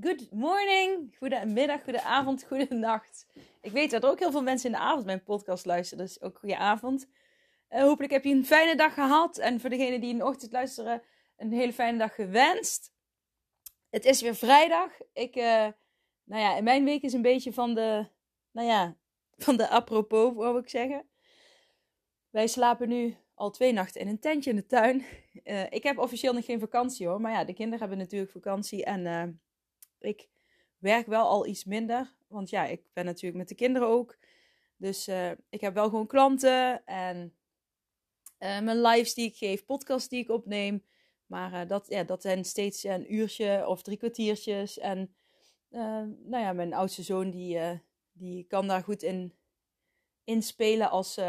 good morning, goedemiddag, goedenavond, goedenacht. Ik weet dat er ook heel veel mensen in de avond mijn podcast luisteren, dus ook goede avond. Uh, hopelijk heb je een fijne dag gehad en voor degenen die in de ochtend luisteren, een hele fijne dag gewenst. Het is weer vrijdag. Ik, uh, nou ja, in mijn week is een beetje van de, nou ja, van de apropos, wou ik zeggen. Wij slapen nu al twee nachten in een tentje in de tuin. Uh, ik heb officieel nog geen vakantie hoor, maar ja, de kinderen hebben natuurlijk vakantie en ik werk wel al iets minder. Want ja, ik ben natuurlijk met de kinderen ook. Dus uh, ik heb wel gewoon klanten en uh, mijn lives die ik geef, podcasts die ik opneem. Maar uh, dat, ja, dat zijn steeds een uurtje of drie kwartiertjes. En nou ja, mijn oudste zoon die, die kan daar goed in, in spelen als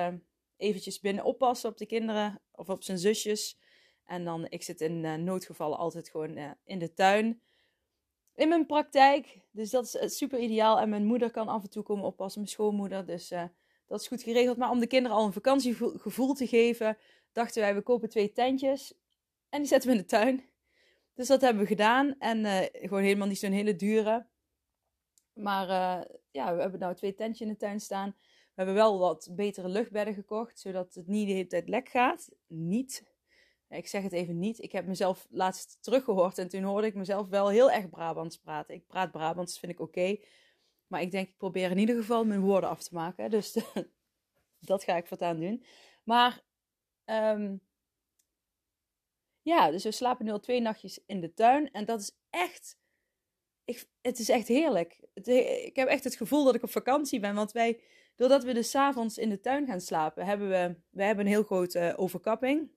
eventjes binnen oppassen op de kinderen of op zijn zusjes. En dan, ik zit in noodgevallen altijd gewoon in de tuin in mijn praktijk. Dus dat is eh, super ideaal. En mijn moeder kan af en toe komen oppassen, mijn schoonmoeder. Dus uh, dat is goed geregeld. Maar om de kinderen al een vakantiegevoel te geven, dachten wij, we kopen twee tentjes. En die zetten we in de tuin. Dus dat hebben we gedaan. En uh, gewoon helemaal niet zo'n hele dure. Maar ja, we hebben nou twee tentjes in de tuin staan. We hebben wel wat betere luchtbedden gekocht, zodat het niet de hele tijd lek gaat. Niet ik zeg het even niet. Ik heb mezelf laatst teruggehoord en toen hoorde ik mezelf wel heel erg Brabants praten. Ik praat Brabants, vind ik oké. maar ik denk, ik probeer in ieder geval mijn woorden af te maken. Dus dat ga ik voortaan doen. Maar um, ja, dus we slapen nu al twee nachtjes in de tuin. En dat is echt, ik, het is echt heerlijk. Ik heb echt het gevoel dat ik op vakantie ben. Want wij, doordat we dus avonds in de tuin gaan slapen, hebben we, we hebben een heel grote overkapping.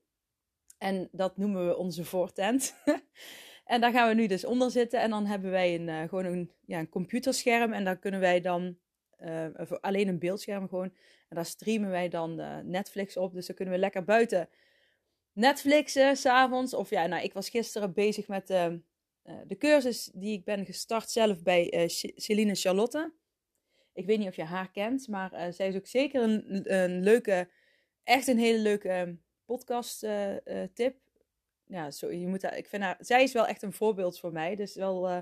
En dat noemen we onze voortent. en daar gaan we nu dus onder zitten. En dan hebben wij een, uh, gewoon een, ja, een computerscherm. En daar kunnen wij dan, uh, alleen een beeldscherm gewoon. En daar streamen wij dan uh, Netflix op. Dus dan kunnen we lekker buiten Netflixen s'avonds. Of ja, nou, ik was gisteren bezig met de cursus die ik ben gestart zelf bij Celine Charlotte. Ik weet niet of je haar kent, maar zij is ook zeker een, een leuke, echt een hele leuke podcast uh, uh, tip. Ja, zo, je moet ik vind haar, zij is wel echt een voorbeeld voor mij. Dus wel uh,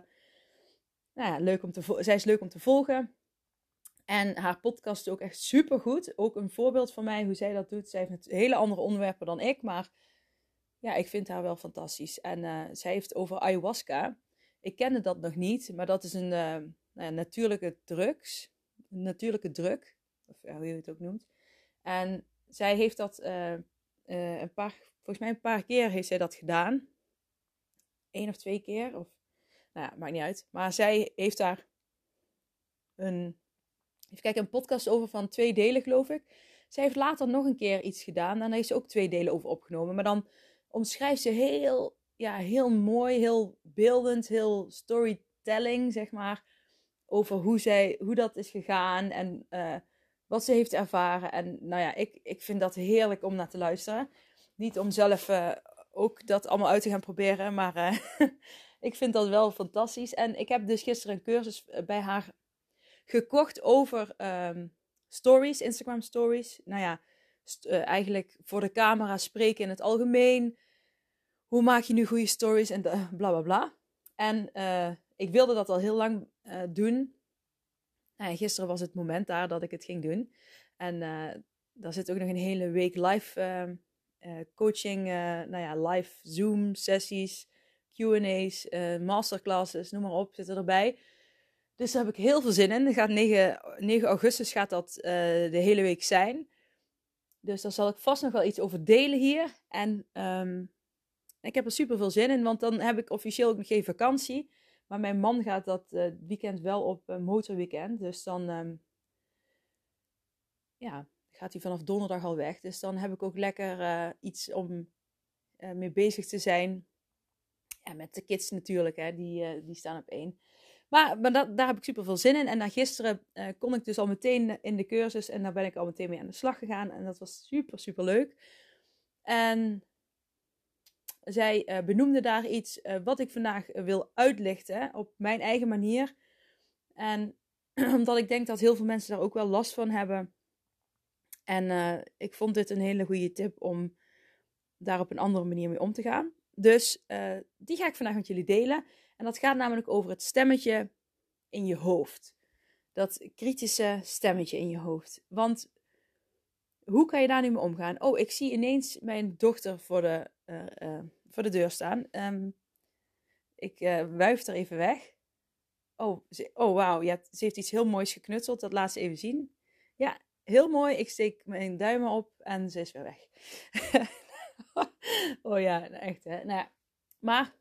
nou ja, leuk om te zij is leuk om te volgen. En haar podcast is ook echt super goed. Ook een voorbeeld voor mij hoe zij dat doet. Zij heeft hele andere onderwerpen dan ik. Maar ja, ik vind haar wel fantastisch. En zij heeft over ayahuasca. Ik kende dat nog niet, maar dat is een nou natuurlijke drugs. Natuurlijke druk. Of hoe je het ook noemt. En zij heeft dat een paar, volgens mij een paar keer heeft zij dat gedaan. Eén of twee keer. Of, nou ja, maakt niet uit. Maar zij heeft daar een, even kijken, een podcast over van twee delen, geloof ik. Zij heeft later nog een keer iets gedaan. En heeft ze ook twee delen over opgenomen. Maar dan omschrijft ze heel, ja, heel mooi, heel beeldend, heel storytelling, zeg maar. Over hoe, zij, hoe dat is gegaan. En uh, wat ze heeft ervaren. En nou ja, ik, ik vind dat heerlijk om naar te luisteren. Niet om zelf uh, ook dat allemaal uit te gaan proberen, maar uh, ik vind dat wel fantastisch. En ik heb dus gisteren een cursus eh, bij haar gekocht over um, stories, Instagram stories. Nou ja, eigenlijk voor de camera spreken in het algemeen. Hoe maak je nu goede stories en bla bla bla. En ik wilde dat al heel lang doen. Gisteren was het moment daar dat ik het ging doen. En uh, daar zit ook nog een hele week live uh, coaching, nou ja, live Zoom sessies, Q&A's, masterclasses, noem maar op, zitten erbij. Dus daar heb ik heel veel zin in. gaat 9, 9 augustus gaat dat de hele week zijn. Dus daar zal ik vast nog wel iets over delen hier. En um, ik heb er super veel zin in, want dan heb ik officieel ook nog geen vakantie. Maar mijn man gaat dat uh, weekend wel op een motorweekend. Dus dan um, ja, gaat hij vanaf donderdag al weg. Dus dan heb ik ook lekker uh, iets om mee bezig te zijn. Ja, met de kids natuurlijk, hè, die, die staan op één. Maar, maar dat, daar heb ik super veel zin in. En dan gisteren kon ik dus al meteen in de cursus. En daar ben ik al meteen mee aan de slag gegaan. En dat was super, super leuk. En zij benoemde daar iets wat ik vandaag wil uitlichten op mijn eigen manier. En omdat ik denk dat heel veel mensen daar ook wel last van hebben. En ik vond dit een hele goede tip om daar op een andere manier mee om te gaan. Dus die ga ik vandaag met jullie delen. En dat gaat namelijk over het stemmetje in je hoofd. Dat kritische stemmetje in je hoofd. Want hoe kan je daar nu mee omgaan? Oh, ik zie ineens mijn dochter voor de, voor de deur staan. Um, ik wuif er even weg. Oh, oh wauw, ja, ze heeft iets heel moois geknutseld. Dat laat ze even zien. Ja, heel mooi. Ik steek mijn duimen op en ze is weer weg. oh ja, echt hè. Nou maar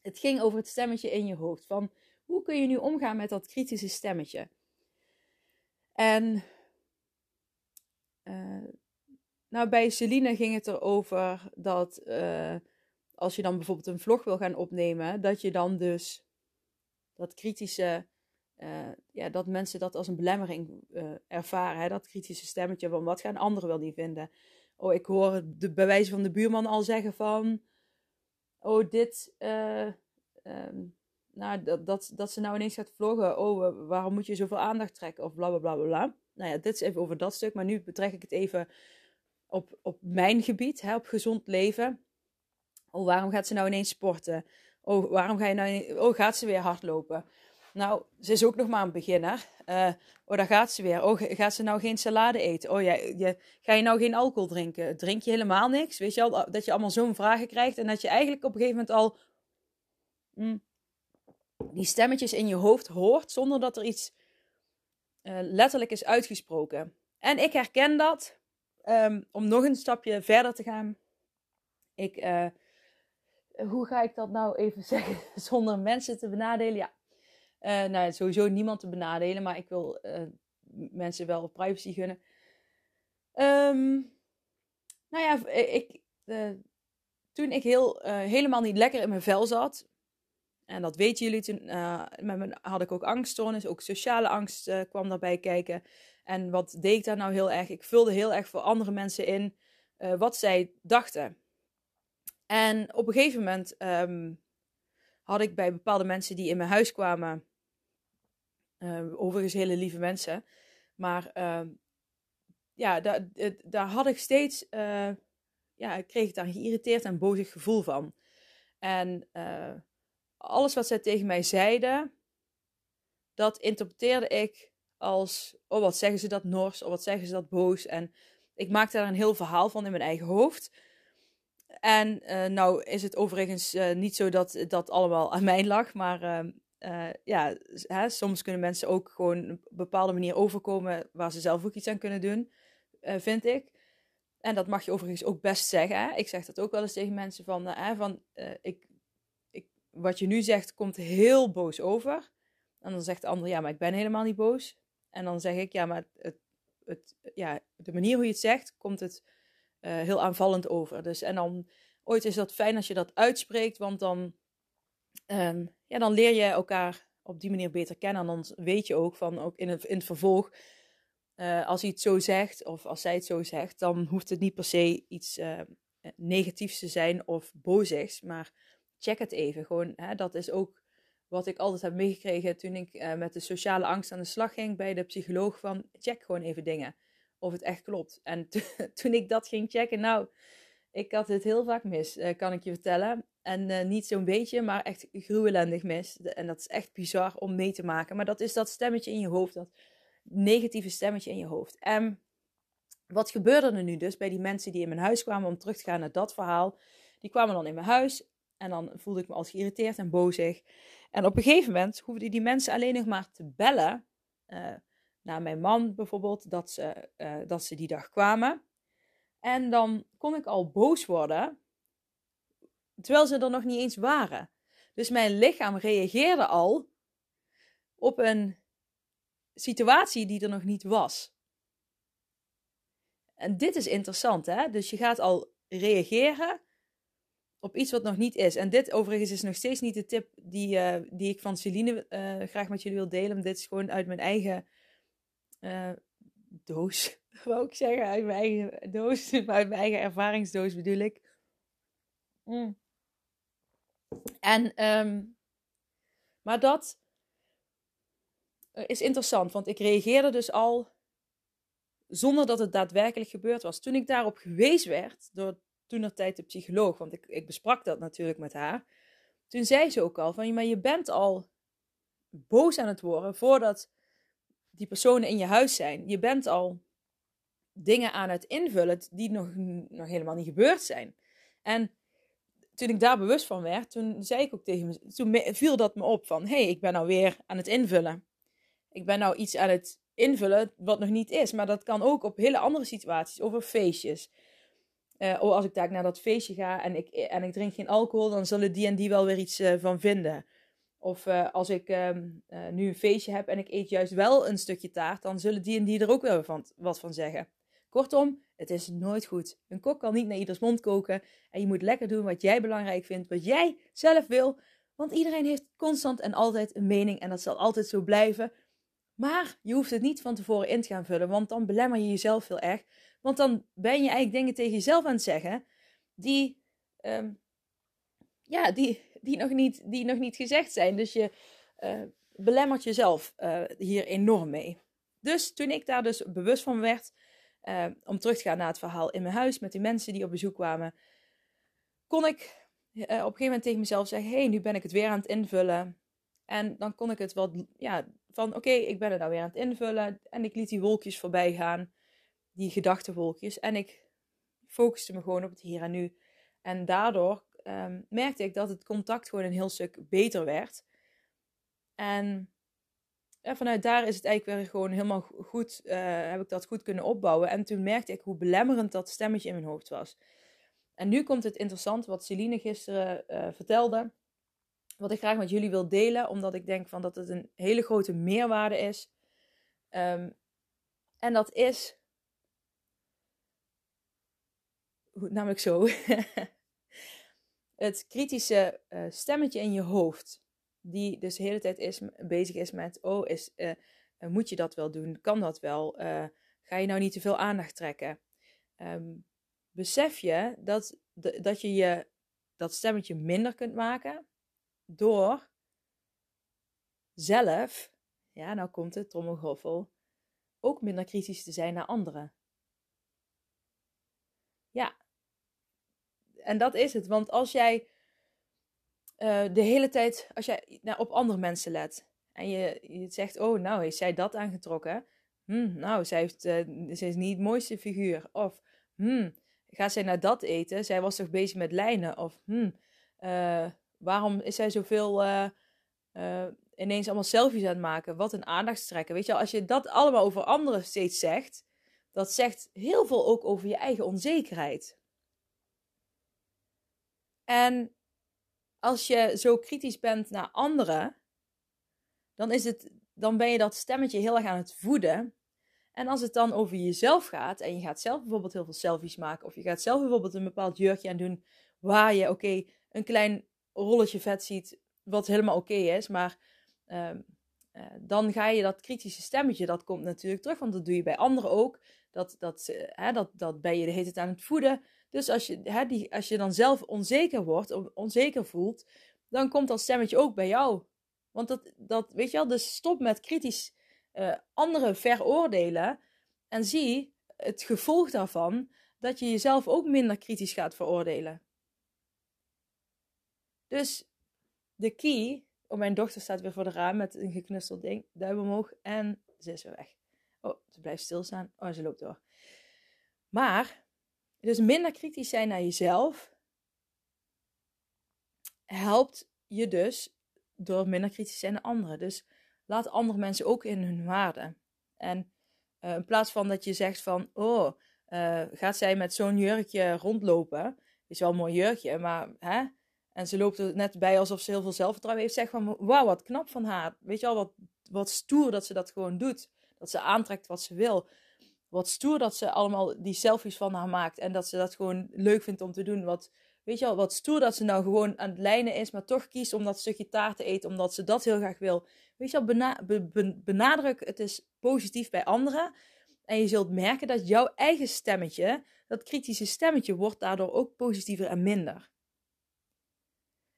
het ging over het stemmetje in je hoofd. Van hoe kun je nu omgaan met dat kritische stemmetje? En nou, bij Celine ging het erover dat uh, als je dan bijvoorbeeld een vlog wil gaan opnemen, dat je dan dus dat kritische uh, ja, dat mensen dat als een belemmering uh, ervaren. Hè? Dat kritische stemmetje van wat gaan anderen wel niet vinden. Oh, ik hoor de bewijzen van de buurman al zeggen van... Oh, dit... Um, nou, dat, dat, dat ze nou ineens gaat vloggen. Oh, waarom moet je zoveel aandacht trekken? Of bla bla bla bla. Nou ja, dit is even over dat stuk. Maar nu betrek ik het even op, op mijn gebied, hè, op gezond leven. Oh, waarom gaat ze nou ineens sporten? Oh, waarom ga je nou... Oh, gaat ze weer hardlopen? Nou, ze is ook nog maar een beginner. Uh, oh, daar gaat ze weer. Oh, gaat ze nou geen salade eten? Oh, jij, je, ga je nou geen alcohol drinken? Drink je helemaal niks? Weet je al, dat je allemaal zo'n vragen krijgt en dat je eigenlijk op een gegeven moment al mm, die stemmetjes in je hoofd hoort zonder dat er iets uh, letterlijk is uitgesproken. En ik herken dat. Um, om nog een stapje verder te gaan. Ik, uh, hoe ga ik dat nou even zeggen zonder mensen te benadelen? Ja, uh, nou, sowieso niemand te benadelen, maar ik wil uh, mensen wel privacy gunnen. Um, nou ja, ik, toen ik heel, helemaal niet lekker in mijn vel zat, en dat weten jullie, toen met mijn, had ik ook angststoornis, ook sociale angst kwam daarbij kijken. En wat deed ik daar nou heel erg? Ik vulde heel erg voor andere mensen in wat zij dachten. En op een gegeven moment um, had ik bij bepaalde mensen die in mijn huis kwamen, uh, overigens hele lieve mensen. Maar uh, ja, daar, had ik steeds, uh, ja, ik kreeg daar een geïrriteerd en bozig gevoel van. En eh, alles wat zij tegen mij zeiden, dat interpreteerde ik als, oh wat zeggen ze dat nors, of wat zeggen ze dat boos. En ik maakte daar een heel verhaal van in mijn eigen hoofd. En uh, nou is het overigens uh, niet zo dat dat allemaal aan mij lag, maar uh, uh, ja, hè, soms kunnen mensen ook gewoon een bepaalde manier overkomen waar ze zelf ook iets aan kunnen doen, vind ik. En dat mag je overigens ook best zeggen. Hè? Ik zeg dat ook wel eens tegen mensen van, van ik, ik, wat je nu zegt komt heel boos over. En dan zegt de ander, ja, maar ik ben helemaal niet boos. En dan zeg ik, ja, maar het, het, ja, de manier hoe je het zegt, komt het heel aanvallend over. Dus en dan, ooit is dat fijn als je dat uitspreekt, want dan um, ja, dan leer je elkaar op die manier beter kennen. En dan weet je ook van, ook in het, in het vervolg, uh, als hij het zo zegt of als zij het zo zegt, dan hoeft het niet per se iets uh, negatiefs te zijn of bozigs. Maar check het even. Gewoon, hè, dat is ook wat ik altijd heb meegekregen toen ik uh, met de sociale angst aan de slag ging bij de psycholoog. Van check gewoon even dingen. Of het echt klopt. En toen ik dat ging checken, nou, ik had het heel vaak mis, kan ik je vertellen. En uh, niet zo'n beetje, maar echt gruwelendig mis. En dat is echt bizar om mee te maken. Maar dat is dat stemmetje in je hoofd, dat negatieve stemmetje in je hoofd. En wat gebeurde er nu dus bij die mensen die in mijn huis kwamen om terug te gaan naar dat verhaal? Die kwamen dan in mijn huis en dan voelde ik me als geïrriteerd en bozig. En op een gegeven moment hoefden die mensen alleen nog maar te bellen uh, naar mijn man bijvoorbeeld, dat ze, uh, dat ze die dag kwamen. En dan kon ik al boos worden Terwijl ze er nog niet eens waren. Dus mijn lichaam reageerde al op een situatie die er nog niet was. En dit is interessant, hè? Dus je gaat al reageren op iets wat nog niet is. En dit overigens is nog steeds niet de tip die, uh, die ik van Celine uh, graag met jullie wil delen. Dit is gewoon uit mijn eigen uh, doos, wou ik zeggen. Uit mijn eigen doos, uit mijn eigen ervaringsdoos bedoel ik. Mm. En, um, maar dat is interessant, want ik reageerde dus al zonder dat het daadwerkelijk gebeurd was. Toen ik daarop gewezen werd door toen tijd de psycholoog, want ik, ik besprak dat natuurlijk met haar. Toen zei ze ook al van, maar je bent al boos aan het worden voordat die personen in je huis zijn. Je bent al dingen aan het invullen die nog, nog helemaal niet gebeurd zijn. En toen ik daar bewust van werd, toen zei ik ook tegen toen viel dat me op van, hé, hey, ik ben nou weer aan het invullen. Ik ben nou iets aan het invullen wat nog niet is. Maar dat kan ook op hele andere situaties, over feestjes. Uh, oh, als ik daar naar dat feestje ga en ik, en ik drink geen alcohol, dan zullen die en die wel weer iets uh, van vinden. Of uh, als ik um, nu een feestje heb en ik eet juist wel een stukje taart, dan zullen die en die er ook wel van, wat van zeggen. Kortom, het is nooit goed. Een kok kan niet naar ieders mond koken. En je moet lekker doen wat jij belangrijk vindt, wat jij zelf wil. Want iedereen heeft constant en altijd een mening en dat zal altijd zo blijven. Maar je hoeft het niet van tevoren in te gaan vullen, want dan belemmer je jezelf heel erg. Want dan ben je eigenlijk dingen tegen jezelf aan het zeggen die, um, ja, die, die, nog niet, die nog niet gezegd zijn. Dus je uh, belemmert jezelf uh, hier enorm mee. Dus toen ik daar dus bewust van werd, uh, om terug te gaan naar het verhaal in mijn huis met die mensen die op bezoek kwamen, kon ik op een gegeven moment tegen mezelf zeggen: hé, hey, nu ben ik het weer aan het invullen. En dan kon ik het wat, ja, van oké, ik ben het nou weer aan het invullen. En ik liet die wolkjes voorbij gaan, die gedachtenwolkjes. En ik focuste me gewoon op het hier en nu. En daardoor um, merkte ik dat het contact gewoon een heel stuk beter werd. En, vanuit daar is het eigenlijk weer gewoon helemaal goed, uh, heb ik dat goed kunnen opbouwen. En toen merkte ik hoe belemmerend dat stemmetje in mijn hoofd was. En nu komt het interessant wat Celine gisteren uh, vertelde wat ik graag met jullie wil delen, omdat ik denk van dat het een hele grote meerwaarde is. Um, en dat is, namelijk zo, het kritische uh, stemmetje in je hoofd, die dus de hele tijd is, bezig is met, oh, is, uh, moet je dat wel doen? Kan dat wel? Ga je nou niet te veel aandacht trekken? Um, besef je dat, dat je je dat stemmetje minder kunt maken door zelf, ja, nou komt het, trommelgroffel, ook minder kritisch te zijn naar anderen. Ja, en dat is het. Want als jij uh, de hele tijd, als jij op andere mensen let en je, je zegt, oh, nou, heeft zij dat aangetrokken? Hm, nou, zij, heeft, uh, is niet het mooiste figuur. Of, hm, gaat zij naar dat eten? Zij was toch bezig met lijnen? Of, hm, uh, Waarom is zij zoveel ineens allemaal selfies aan het maken? Wat een aandachtstrekken. Weet je, als je dat allemaal over anderen steeds zegt, dat zegt heel veel ook over je eigen onzekerheid. En als je zo kritisch bent naar anderen, dan, is het, dan ben je dat stemmetje heel erg aan het voeden. En als het dan over jezelf gaat en je gaat zelf bijvoorbeeld heel veel selfies maken, of je gaat zelf bijvoorbeeld een bepaald jurkje aan doen waar je, oké, een klein rolletje vet ziet, wat helemaal oké is. Maar uh, uh, dan ga je dat kritische stemmetje, dat komt natuurlijk terug. Want dat doe je bij anderen ook. Dat, dat, hè, dat, dat ben je de hele aan het voeden. Dus als je, hè, die, als je dan zelf onzeker wordt, onzeker voelt, dan komt dat stemmetje ook bij jou. Want dat, dat weet je wel, dus stop met kritisch uh, anderen veroordelen. En zie het gevolg daarvan dat je jezelf ook minder kritisch gaat veroordelen. Dus de key. Oh, mijn dochter staat weer voor de raam met een geknusteld ding. Duim omhoog en ze is weer weg. Oh, ze blijft stilstaan. Oh, ze loopt door. Maar, dus minder kritisch zijn naar jezelf helpt je dus door minder kritisch te zijn naar anderen. Dus laat andere mensen ook in hun waarde. En uh, in plaats van dat je zegt van, oh, uh, gaat zij met zo'n jurkje rondlopen? Is wel een mooi jurkje, maar hè, en ze loopt er net bij alsof ze heel veel zelfvertrouwen heeft. Zeg van, wauw, wat knap van haar. Weet je al, wat, wat stoer dat ze dat gewoon doet. Dat ze aantrekt wat ze wil. Wat stoer dat ze allemaal die selfies van haar maakt. En dat ze dat gewoon leuk vindt om te doen. Wat, weet je wel, wat stoer dat ze nou gewoon aan het lijnen is, maar toch kiest om dat stukje taart te eten, omdat ze dat heel graag wil. Weet je wel, benadruk het is positief bij anderen. En je zult merken dat jouw eigen stemmetje, dat kritische stemmetje, wordt daardoor ook positiever en minder.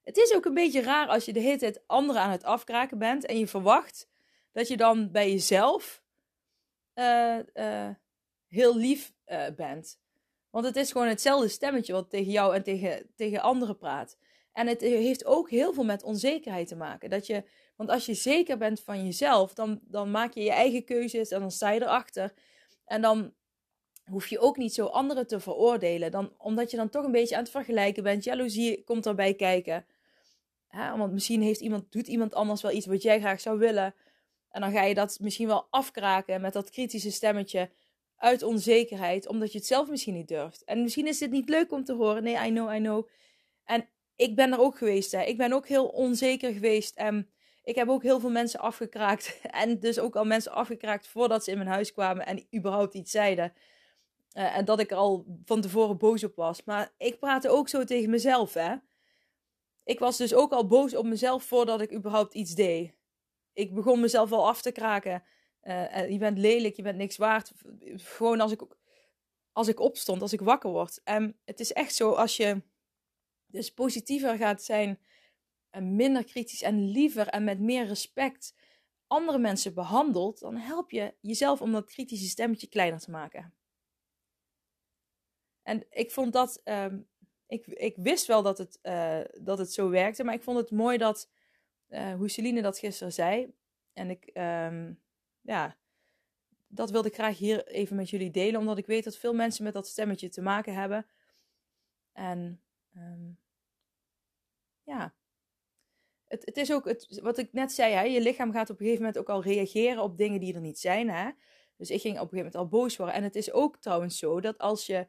Het is ook een beetje raar als je de hele tijd anderen aan het afkraken bent en je verwacht dat je dan bij jezelf uh, uh, heel lief uh, bent. Want het is gewoon hetzelfde stemmetje wat tegen jou en tegen, tegen anderen praat. En het heeft ook heel veel met onzekerheid te maken. Dat je, want als je zeker bent van jezelf, dan, dan maak je je eigen keuzes en dan sta je erachter. En dan hoef je ook niet zo anderen te veroordelen. Dan, omdat je dan toch een beetje aan het vergelijken bent. Jaloezie komt erbij kijken. want misschien heeft iemand, doet iemand anders wel iets wat jij graag zou willen. En dan ga je dat misschien wel afkraken met dat kritische stemmetje uit onzekerheid, omdat je het zelf misschien niet durft. En misschien is dit niet leuk om te horen. Nee, I know, I know. En ik ben er ook geweest. Hè. Ik ben ook heel onzeker geweest. En ik heb ook heel veel mensen afgekraakt. En dus ook al mensen afgekraakt voordat ze in mijn huis kwamen en überhaupt iets zeiden. Uh, en dat ik al van tevoren boos op was. Maar ik praatte ook zo tegen mezelf, hè. Ik was dus ook al boos op mezelf voordat ik überhaupt iets deed. Ik begon mezelf al af te kraken. Uh, je bent lelijk, je bent niks waard. Gewoon als ik, als ik opstond, als ik wakker word. En het is echt zo, als je dus positiever gaat zijn, en minder kritisch en liever en met meer respect andere mensen behandelt, dan help je jezelf om dat kritische stemmetje kleiner te maken. En ik vond dat, um, ik, ik wist wel dat het, uh, dat het zo werkte, maar ik vond het mooi dat, uh, hoe Celine dat gisteren zei. En ik, um, ja, dat wilde ik graag hier even met jullie delen, omdat ik weet dat veel mensen met dat stemmetje te maken hebben. En um, ja, het, het is ook het, wat ik net zei, hè, je lichaam gaat op een gegeven moment ook al reageren op dingen die er niet zijn. Hè? Dus ik ging op een gegeven moment al boos worden. En het is ook trouwens zo dat als je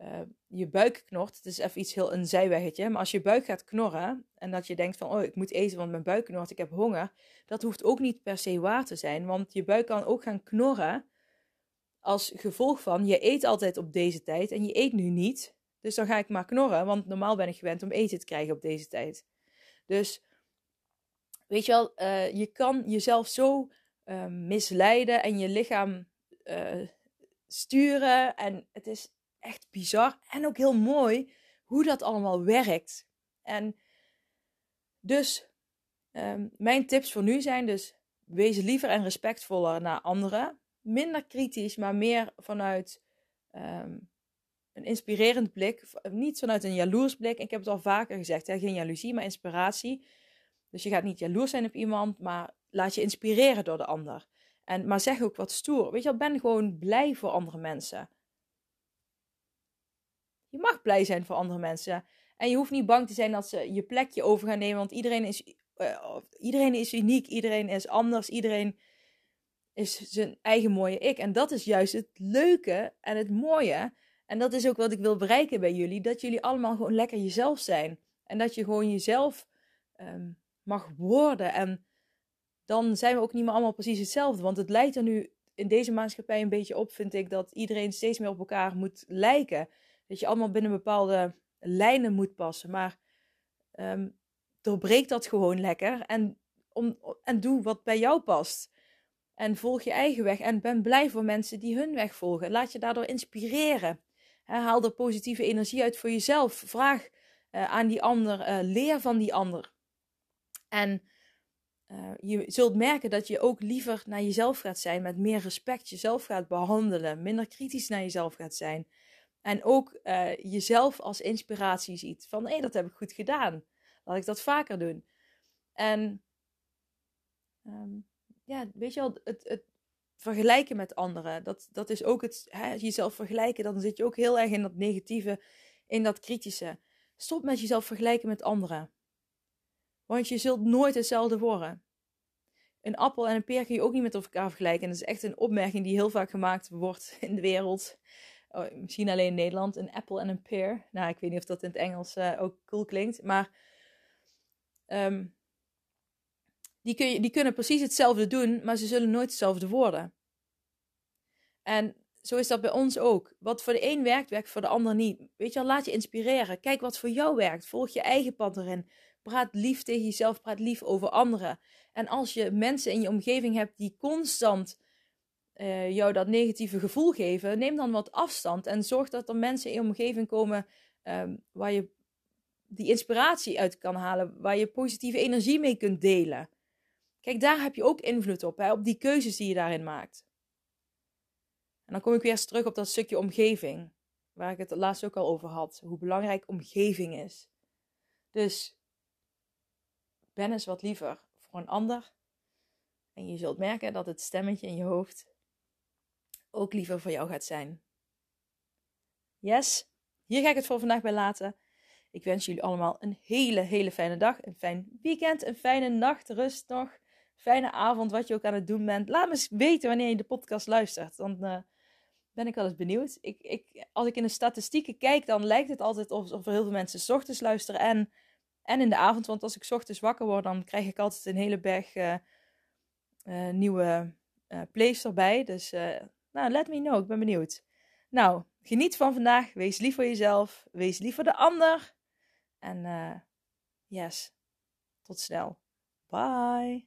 uh, je buik knort, het is even iets heel een zijweggetje, maar als je buik gaat knorren en dat je denkt van, oh, ik moet eten, want mijn buik knort, ik heb honger, dat hoeft ook niet per se waar te zijn, want je buik kan ook gaan knorren als gevolg van, je eet altijd op deze tijd en je eet nu niet, dus dan ga ik maar knorren, want normaal ben ik gewend om eten te krijgen op deze tijd. Dus, weet je wel, uh, je kan jezelf zo uh, misleiden en je lichaam sturen en het is echt bizar en ook heel mooi hoe dat allemaal werkt. En dus um, mijn tips voor nu zijn dus wees liever en respectvoller naar anderen. Minder kritisch, maar meer vanuit um, een inspirerend blik. Niet vanuit een jaloers blik. Ik heb het al vaker gezegd, hè? geen jaloezie, maar inspiratie. Dus je gaat niet jaloers zijn op iemand, maar laat je inspireren door de ander. En, maar zeg ook wat stoer. Weet je wel, ben gewoon blij voor andere mensen. Je mag blij zijn voor andere mensen. En je hoeft niet bang te zijn dat ze je plekje over gaan nemen. Want iedereen is, uh, iedereen is uniek. Iedereen is anders. Iedereen is zijn eigen mooie ik. En dat is juist het leuke en het mooie. En dat is ook wat ik wil bereiken bij jullie. Dat jullie allemaal gewoon lekker jezelf zijn. En dat je gewoon jezelf um, mag worden. En dan zijn we ook niet meer allemaal precies hetzelfde. Want het lijkt er nu in deze maatschappij een beetje op, vind ik, dat iedereen steeds meer op elkaar moet lijken dat je allemaal binnen bepaalde lijnen moet passen. Maar um, doorbreek dat gewoon lekker en, om, en doe wat bij jou past. En volg je eigen weg en ben blij voor mensen die hun weg volgen. Laat je daardoor inspireren. haal er positieve energie uit voor jezelf. Vraag uh, aan die ander, uh, leer van die ander. En uh, je zult merken dat je ook liever naar jezelf gaat zijn, met meer respect jezelf gaat behandelen, minder kritisch naar jezelf gaat zijn. En ook uh, jezelf als inspiratie ziet. Van hé, hey, dat heb ik goed gedaan. Laat ik dat vaker doen. En um, ja, weet je wel, het, het vergelijken met anderen. Dat, dat is ook het hè, jezelf vergelijken. Dan zit je ook heel erg in dat negatieve, in dat kritische. Stop met jezelf vergelijken met anderen. Want je zult nooit hetzelfde worden. Een appel en een peer kun je ook niet met elkaar vergelijken. En dat is echt een opmerking die heel vaak gemaakt wordt in de wereld oh, misschien alleen in Nederland, een apple en een pear. Nou, ik weet niet of dat in het Engels uh, ook cool klinkt, maar um, die, kun je, die kunnen precies hetzelfde doen, maar ze zullen nooit hetzelfde worden. En zo is dat bij ons ook. Wat voor de een werkt, werkt voor de ander niet. Weet je laat je inspireren. Kijk wat voor jou werkt. Volg je eigen pad erin. Praat lief tegen jezelf, praat lief over anderen. En als je mensen in je omgeving hebt die constant uh, jou dat negatieve gevoel geven, neem dan wat afstand en zorg dat er mensen in je omgeving komen um, waar je die inspiratie uit kan halen, waar je positieve energie mee kunt delen. Kijk, daar heb je ook invloed op, hè, op die keuzes die je daarin maakt. En dan kom ik weer eens terug op dat stukje omgeving, waar ik het laatst ook al over had, hoe belangrijk omgeving is. Dus ben eens wat liever voor een ander. En je zult merken dat het stemmetje in je hoofd ook liever voor jou gaat zijn. Yes, hier ga ik het voor vandaag bij laten. Ik wens jullie allemaal een hele, hele fijne dag, een fijn weekend, een fijne nacht, rust nog, fijne avond, wat je ook aan het doen bent. Laat me eens weten wanneer je de podcast luistert, dan uh, ben ik wel eens benieuwd. Ik, ik, als ik in de statistieken kijk, dan lijkt het altijd alsof er heel veel mensen s ochtends luisteren en, en in de avond. Want als ik s ochtends wakker word, dan krijg ik altijd een hele berg uh, uh, nieuwe plays erbij. Dus nou, let me know. Ik ben benieuwd. Nou, geniet van vandaag. Wees lief voor jezelf. Wees lief voor de ander. En uh, yes, tot snel. Bye.